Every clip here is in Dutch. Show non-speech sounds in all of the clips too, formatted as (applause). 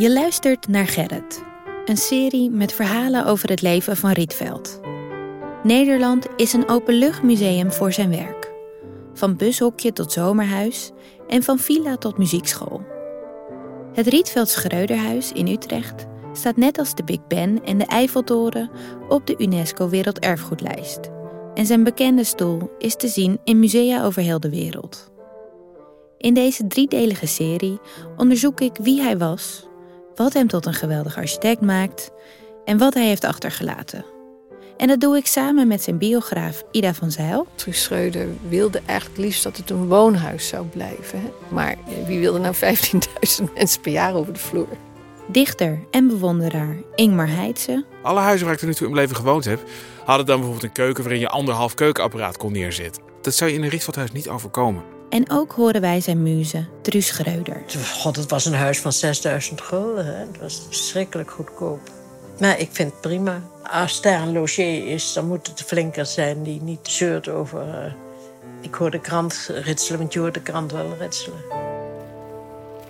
Je luistert naar Gerrit, een serie met verhalen over het leven van Rietveld. Nederland is een openluchtmuseum voor zijn werk. Van bushokje tot zomerhuis en van villa tot muziekschool. Het Rietveld Schreuderhuis in Utrecht staat net als de Big Ben en de Eiffeltoren op de UNESCO Werelderfgoedlijst. En zijn bekende stoel is te zien in musea over heel de wereld. In deze driedelige serie onderzoek ik wie hij was, wat hem tot een geweldig architect maakt en wat hij heeft achtergelaten. En dat doe ik samen met zijn biograaf Ida van Zijl. Truus Schreuder wilde eigenlijk liefst dat het een woonhuis zou blijven. Hè? Maar wie wilde nou (laughs) 15.000 mensen per jaar over de vloer? Dichter en bewonderaar Ingmar Heitse. Alle huizen waar ik er nu toe in mijn leven gewoond heb, hadden dan bijvoorbeeld een keuken waarin je anderhalf keukenapparaat kon neerzetten. Dat zou je in een Rietveldhuis niet overkomen. En ook horen wij zijn muze, Truus Schreuder. God, het was een huis van 6000 gulden. Hè? Het was verschrikkelijk goedkoop. Maar ik vind het prima. Als daar een logier is, dan moet het flinker zijn die niet zeurt over. Uh, ik hoor de krant ritselen, want je hoort de krant wel ritselen.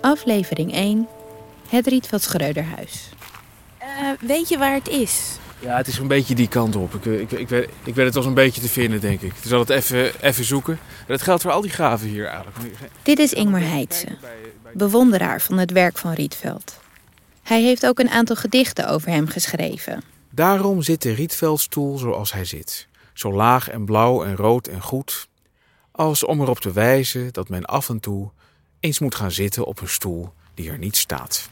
Aflevering 1. Het Rietveld Schreuderhuis. Uh, weet je waar het is? Ja, het is een beetje die kant op. Ik, ik, ik, weet, ik weet het wel een beetje te vinden, denk ik. Dus zal het even, even zoeken. Dat geldt voor al die graven hier eigenlijk. Dit is Ingmar Heitse, bewonderaar van het werk van Rietveld. Hij heeft ook een aantal gedichten over hem geschreven. Daarom zit de Rietveldstoel zoals hij zit. Zo laag en blauw en rood en goed. Als om erop te wijzen dat men af en toe eens moet gaan zitten op een stoel die er niet staat.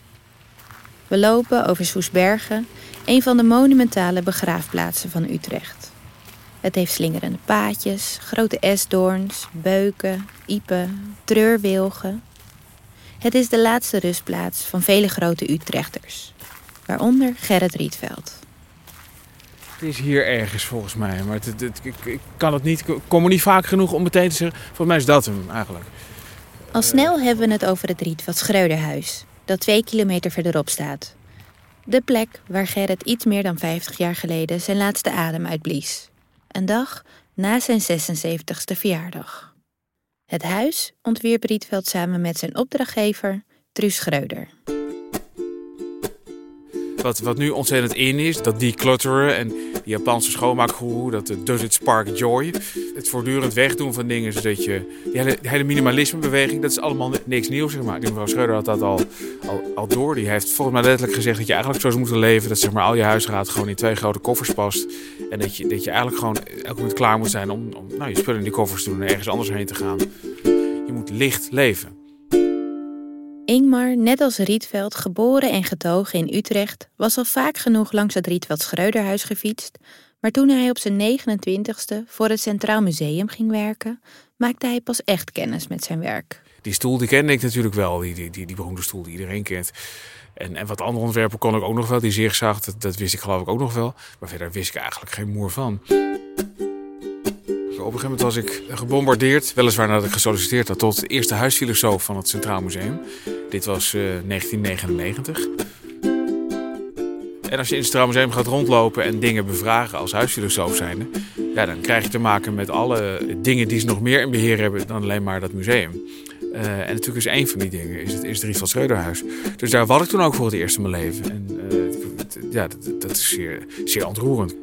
We lopen over Soesbergen, een van de monumentale begraafplaatsen van Utrecht. Het heeft slingerende paadjes, grote esdoorns, beuken, iepen, treurwilgen. Het is de laatste rustplaats van vele grote Utrechters, waaronder Gerrit Rietveld. Het is hier ergens volgens mij, maar het, het, ik, ik, kan het niet, ik kom er niet vaak genoeg om meteen te zeggen. Volgens mij is dat hem eigenlijk. Al snel hebben we het over het Rietveld Schreuderhuis, dat twee kilometer verderop staat. De plek waar Gerrit iets meer dan 50 jaar geleden zijn laatste adem uitblies. Een dag na zijn 76ste verjaardag. Het huis ontwierp Rietveld samen met zijn opdrachtgever, Truus Schreuder. Wat, wat nu ontzettend in is, dat declutteren en die Japanse schoonmaakgoeroe, dat does it spark joy. Het voortdurend wegdoen van dingen, zodat je... Die hele, die hele minimalismebeweging, dat is allemaal niks nieuws, zeg maar. Die mevrouw Schreuder had dat al, al, al door. Die heeft volgens mij letterlijk gezegd dat je eigenlijk zo zou moeten leven... dat zeg maar, al je huisraad gewoon in twee grote koffers past. En dat je, dat je eigenlijk gewoon elk moment klaar moet zijn om, om nou, je spullen in die koffers te doen en ergens anders heen te gaan. Je moet licht leven. Ingmar, net als Rietveld, geboren en getogen in Utrecht, was al vaak genoeg langs het Rietveld Schreuderhuis gefietst, maar toen hij op zijn 29ste voor het Centraal Museum ging werken, maakte hij pas echt kennis met zijn werk. Die stoel die kende ik natuurlijk wel, die, die, die, die beroemde stoel die iedereen kent. En, en wat andere ontwerpen kon ik ook nog wel, die zigzag, dat, dat wist ik geloof ik ook nog wel. Maar verder wist ik eigenlijk geen moer van. Op een gegeven moment was ik gebombardeerd, weliswaar nadat ik gesolliciteerd had, tot eerste huisfilosoof van het Centraal Museum. Dit was uh, 1999. En als je in het Centraal Museum gaat rondlopen en dingen bevragen als huisfilosoof zijnde, ja, dan krijg je te maken met alle dingen die ze nog meer in beheer hebben dan alleen maar dat museum. Uh, en natuurlijk is één van die dingen is het, is het Schreuderhuis. Dus daar was ik toen ook voor het eerst in mijn leven. En uh, ja, dat, dat, is zeer, zeer ontroerend.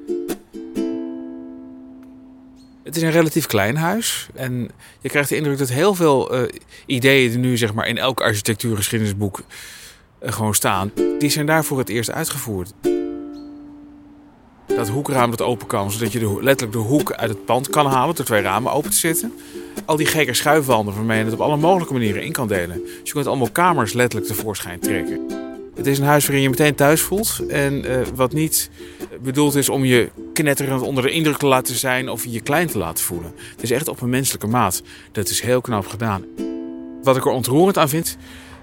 Het is een relatief klein huis. En je krijgt de indruk dat heel veel uh, ideeën die nu zeg maar, in elk architectuurgeschiedenisboek uh, gewoon staan, die zijn daar voor het eerst uitgevoerd. Dat hoekraam dat open kan, zodat je de, letterlijk de hoek uit het pand kan halen door twee ramen open te zetten. Al die gekke schuifwanden waarmee je het op alle mogelijke manieren in kan delen. Dus je kunt allemaal kamers letterlijk tevoorschijn trekken. Het is een huis waarin je meteen thuis voelt. En uh, wat niet bedoeld is om je knetterend onder de indruk te laten zijn of je klein te laten voelen. Het is echt op een menselijke maat. Dat is heel knap gedaan. Wat ik er ontroerend aan vind,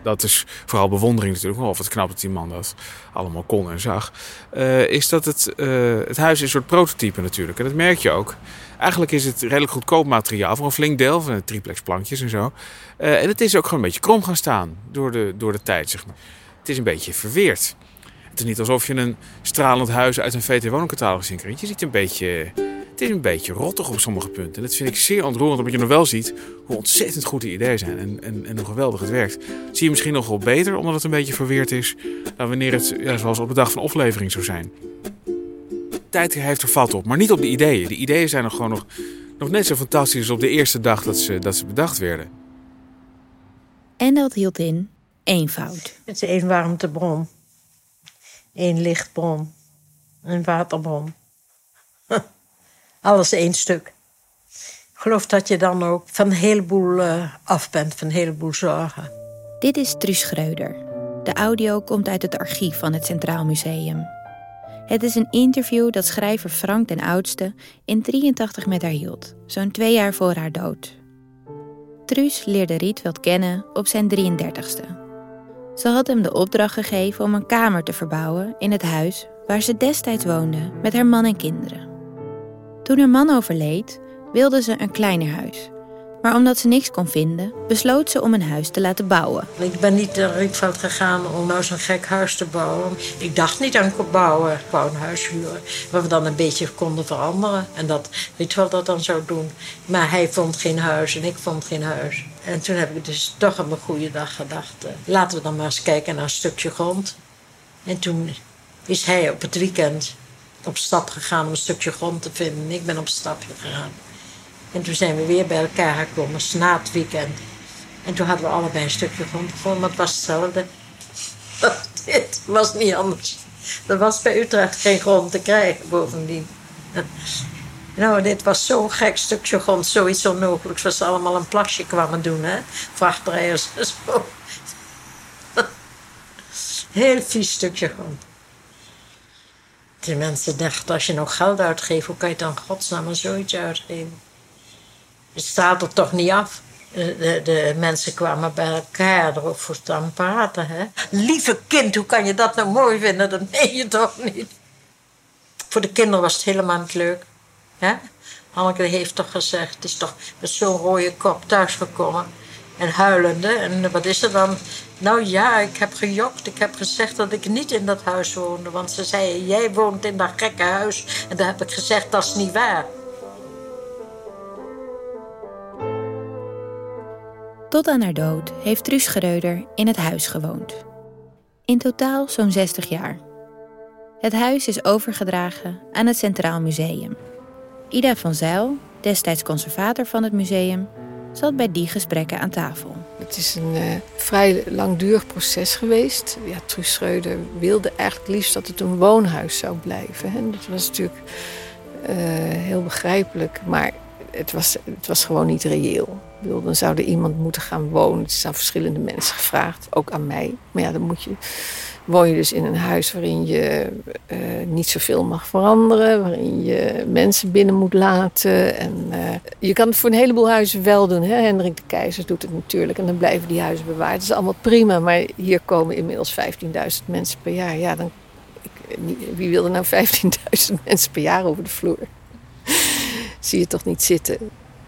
dat is vooral bewondering natuurlijk, of het knap dat die man dat allemaal kon en zag, uh, is dat het, uh, het huis is een soort prototype natuurlijk. En dat merk je ook. Eigenlijk is het redelijk goedkoop materiaal voor een flink deel van de triplex plankjes en zo. Uh, en het is ook gewoon een beetje krom gaan staan door de, door de tijd, zeg maar. Het is een beetje verweerd. Het is niet alsof je een stralend huis uit een VT woningcatalogus in krijgt. Je ziet een beetje, Het is een beetje rottig op sommige punten. En dat vind ik zeer ontroerend, omdat je nog wel ziet hoe ontzettend goed die ideeën zijn en, en, en hoe geweldig het werkt. Dat zie je misschien nog wel beter, omdat het een beetje verweerd is, dan wanneer het ja, zoals op de dag van aflevering zou zijn. Tijd heeft er vat op, maar niet op de ideeën. De ideeën zijn nog gewoon nog, nog net zo fantastisch als op de eerste dag dat ze, dat ze bedacht werden. En dat hield in eenvoud. Het is één warmtebron, één lichtbron, een waterbron. (laughs) Alles één stuk. Ik geloof dat je dan ook van een heleboel uh, af bent, van een heleboel zorgen. Dit is Truus Schreuder. De audio komt uit het archief van het Centraal Museum. Het is een interview dat schrijver Frank den Oudste in 83 met haar hield, zo'n twee jaar voor haar dood. Truus leerde Rietveld kennen op zijn 33ste. Ze had hem de opdracht gegeven om een kamer te verbouwen in het huis waar ze destijds woonde met haar man en kinderen. Toen haar man overleed, wilde ze een kleiner huis. Maar omdat ze niks kon vinden, besloot ze om een huis te laten bouwen. Ik ben niet naar Rietveld gegaan om nou zo'n gek huis te bouwen. Ik dacht niet aan bouwen, wou een huis huren. Waar we dan een beetje konden veranderen. En dat Rietveld dat dan zou doen. Maar hij vond geen huis en ik vond geen huis. En toen heb ik dus toch op een goede dag gedacht... Eh, laten we dan maar eens kijken naar een stukje grond. En toen is hij op het weekend op stap gegaan om een stukje grond te vinden. Ik ben op stapje gegaan. En toen zijn we weer bij elkaar gekomen, na het weekend. En toen hadden we allebei een stukje grond gevonden, maar het was hetzelfde. (laughs) Dit was niet anders. Er was bij Utrecht geen grond te krijgen bovendien. Nou, dit was zo'n gek stukje grond, zoiets onmogelijks. Was ze allemaal een plasje kwamen doen, hè? Vrachtrijders en. (laughs) Heel vies stukje grond. De mensen dachten, als je nog geld uitgeeft, hoe kan je dan godsnaam maar zoiets uitgeven? Staat er toch niet af. De, de, mensen kwamen bij elkaar erover staan praten. Hè? Lieve kind, hoe kan je dat nou mooi vinden? Dat meen je toch niet? Voor de kinderen was het helemaal niet leuk. Hè? Hanneke heeft toch gezegd, het is toch met zo'n rode kop thuisgekomen. En huilende. En wat is er dan? Nou ja, ik heb gejokt. Ik heb gezegd dat ik niet in dat huis woonde. Want ze zeiden, jij woont in dat gekke huis. En daar heb ik gezegd, dat is niet waar. Tot aan haar dood heeft Truus Gereuder in het huis gewoond. In totaal zo'n 60 jaar. Het huis is overgedragen aan het Centraal Museum. Ida van Zijl, destijds conservator van het museum, zat bij die gesprekken aan tafel. Het is een uh, vrij langdurig proces geweest. Ja, Truus Schreuder wilde eigenlijk liefst dat het een woonhuis zou blijven. Hè. Dat was natuurlijk uh, heel begrijpelijk, maar het was, het was gewoon niet reëel. Bedoel, dan zou er iemand moeten gaan wonen. Het is aan verschillende mensen gevraagd, ook aan mij. Maar ja, dan moet je, woon je dus in een huis waarin je uh, niet zoveel mag veranderen. Waarin je mensen binnen moet laten. En, uh, je kan het voor een heleboel huizen wel doen. Hè? Hendrik de Keizer doet het natuurlijk. En dan blijven die huizen bewaard. Dat is allemaal prima. Maar hier komen inmiddels 15.000 mensen per jaar. Ja, dan, wie wil er nou 15.000 (laughs) mensen per jaar over de vloer? Zie je toch niet zitten.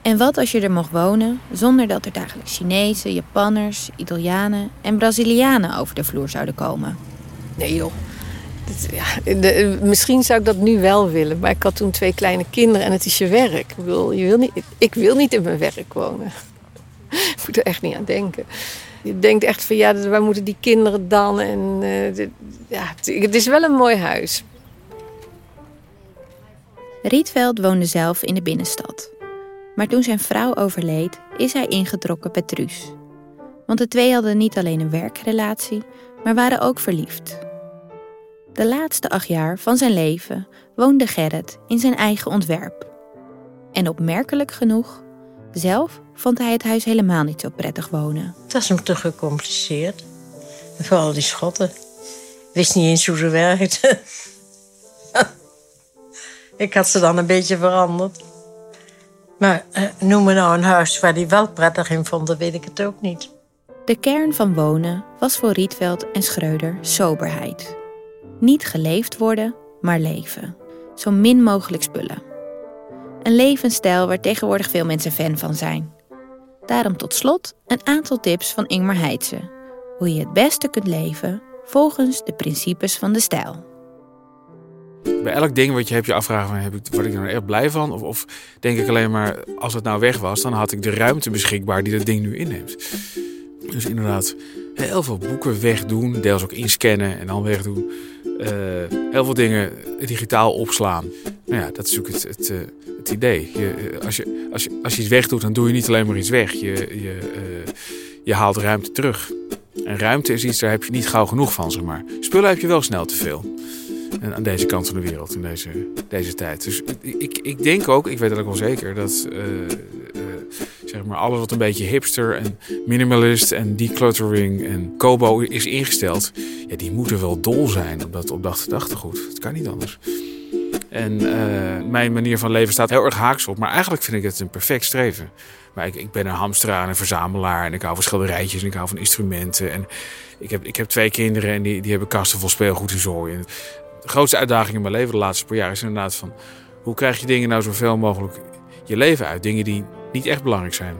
En wat als je er mocht wonen zonder dat er dagelijks Chinezen, Japanners, Italianen en Brazilianen over de vloer zouden komen? Nee joh. ja, de, misschien zou ik dat nu wel willen, maar ik had toen twee kleine kinderen en het is je werk. Ik wil, je wil niet, ik wil niet in mijn werk wonen. (laughs) ik moet er echt niet aan denken. Je denkt echt van ja, waar moeten die kinderen dan? En, uh, dit, ja, het is wel een mooi huis. Rietveld woonde zelf in de binnenstad. Maar toen zijn vrouw overleed, is hij ingetrokken bij Truus. Want de twee hadden niet alleen een werkrelatie, maar waren ook verliefd. De laatste acht jaar van zijn leven woonde Gerrit in zijn eigen ontwerp. En opmerkelijk genoeg, zelf vond hij het huis helemaal niet zo prettig wonen. Het was hem te gecompliceerd. vooral die schotten. Wist niet eens hoe ze werkten. Ik had ze dan een beetje veranderd. Maar eh, noem me nou een huis waar hij wel prettig in vond, weet ik het ook niet. De kern van wonen was voor Rietveld en Schreuder soberheid. Niet geleefd worden, maar leven. Zo min mogelijk spullen. Een levensstijl waar tegenwoordig veel mensen fan van zijn. Daarom tot slot een aantal tips van Ingmar Heitse. Hoe je het beste kunt leven volgens de principes van de stijl. Bij elk ding wat je hebt je afvragen van, heb ik, word ik er nou echt blij van? Of, of denk ik alleen maar, als het nou weg was, dan had ik de ruimte beschikbaar die dat ding nu inneemt. Dus inderdaad, heel veel boeken wegdoen, deels ook inscannen en dan wegdoen. Uh, heel veel dingen digitaal opslaan. Nou ja, dat is natuurlijk het, het, uh, het idee. Je, als, je, als, je, als je iets wegdoet, dan doe je niet alleen maar iets weg. Je, je, je haalt ruimte terug. En ruimte is iets, daar heb je niet gauw genoeg van, zeg maar. Spullen heb je wel snel te veel. En aan deze kant van de wereld, in deze, deze tijd. Dus ik, ik denk ook, ik weet het ook wel zeker, dat uh, uh, zeg maar alles wat een beetje hipster en minimalist en decluttering en kobo is ingesteld, ja, die moeten wel dol zijn op dat, op dat gedachtegoed. Het kan niet anders. En uh, mijn manier van leven staat heel erg haaks op, maar eigenlijk vind ik het een perfect streven. Maar ik, ik ben een hamsteraar en een verzamelaar en ik hou van schilderijtjes en ik hou van instrumenten. En ik heb, ik heb twee kinderen en die, die hebben kasten vol speelgoed en zo. En grootste uitdaging in mijn leven de laatste paar jaar is inderdaad van... hoe krijg je dingen nou zoveel mogelijk je leven uit? Dingen die niet echt belangrijk zijn.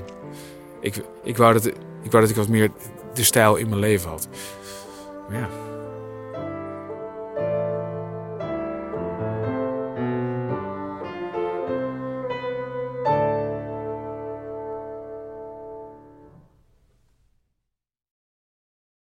Ik, ik, wou, dat, ik wou dat ik wat meer de stijl in mijn leven had. Maar ja,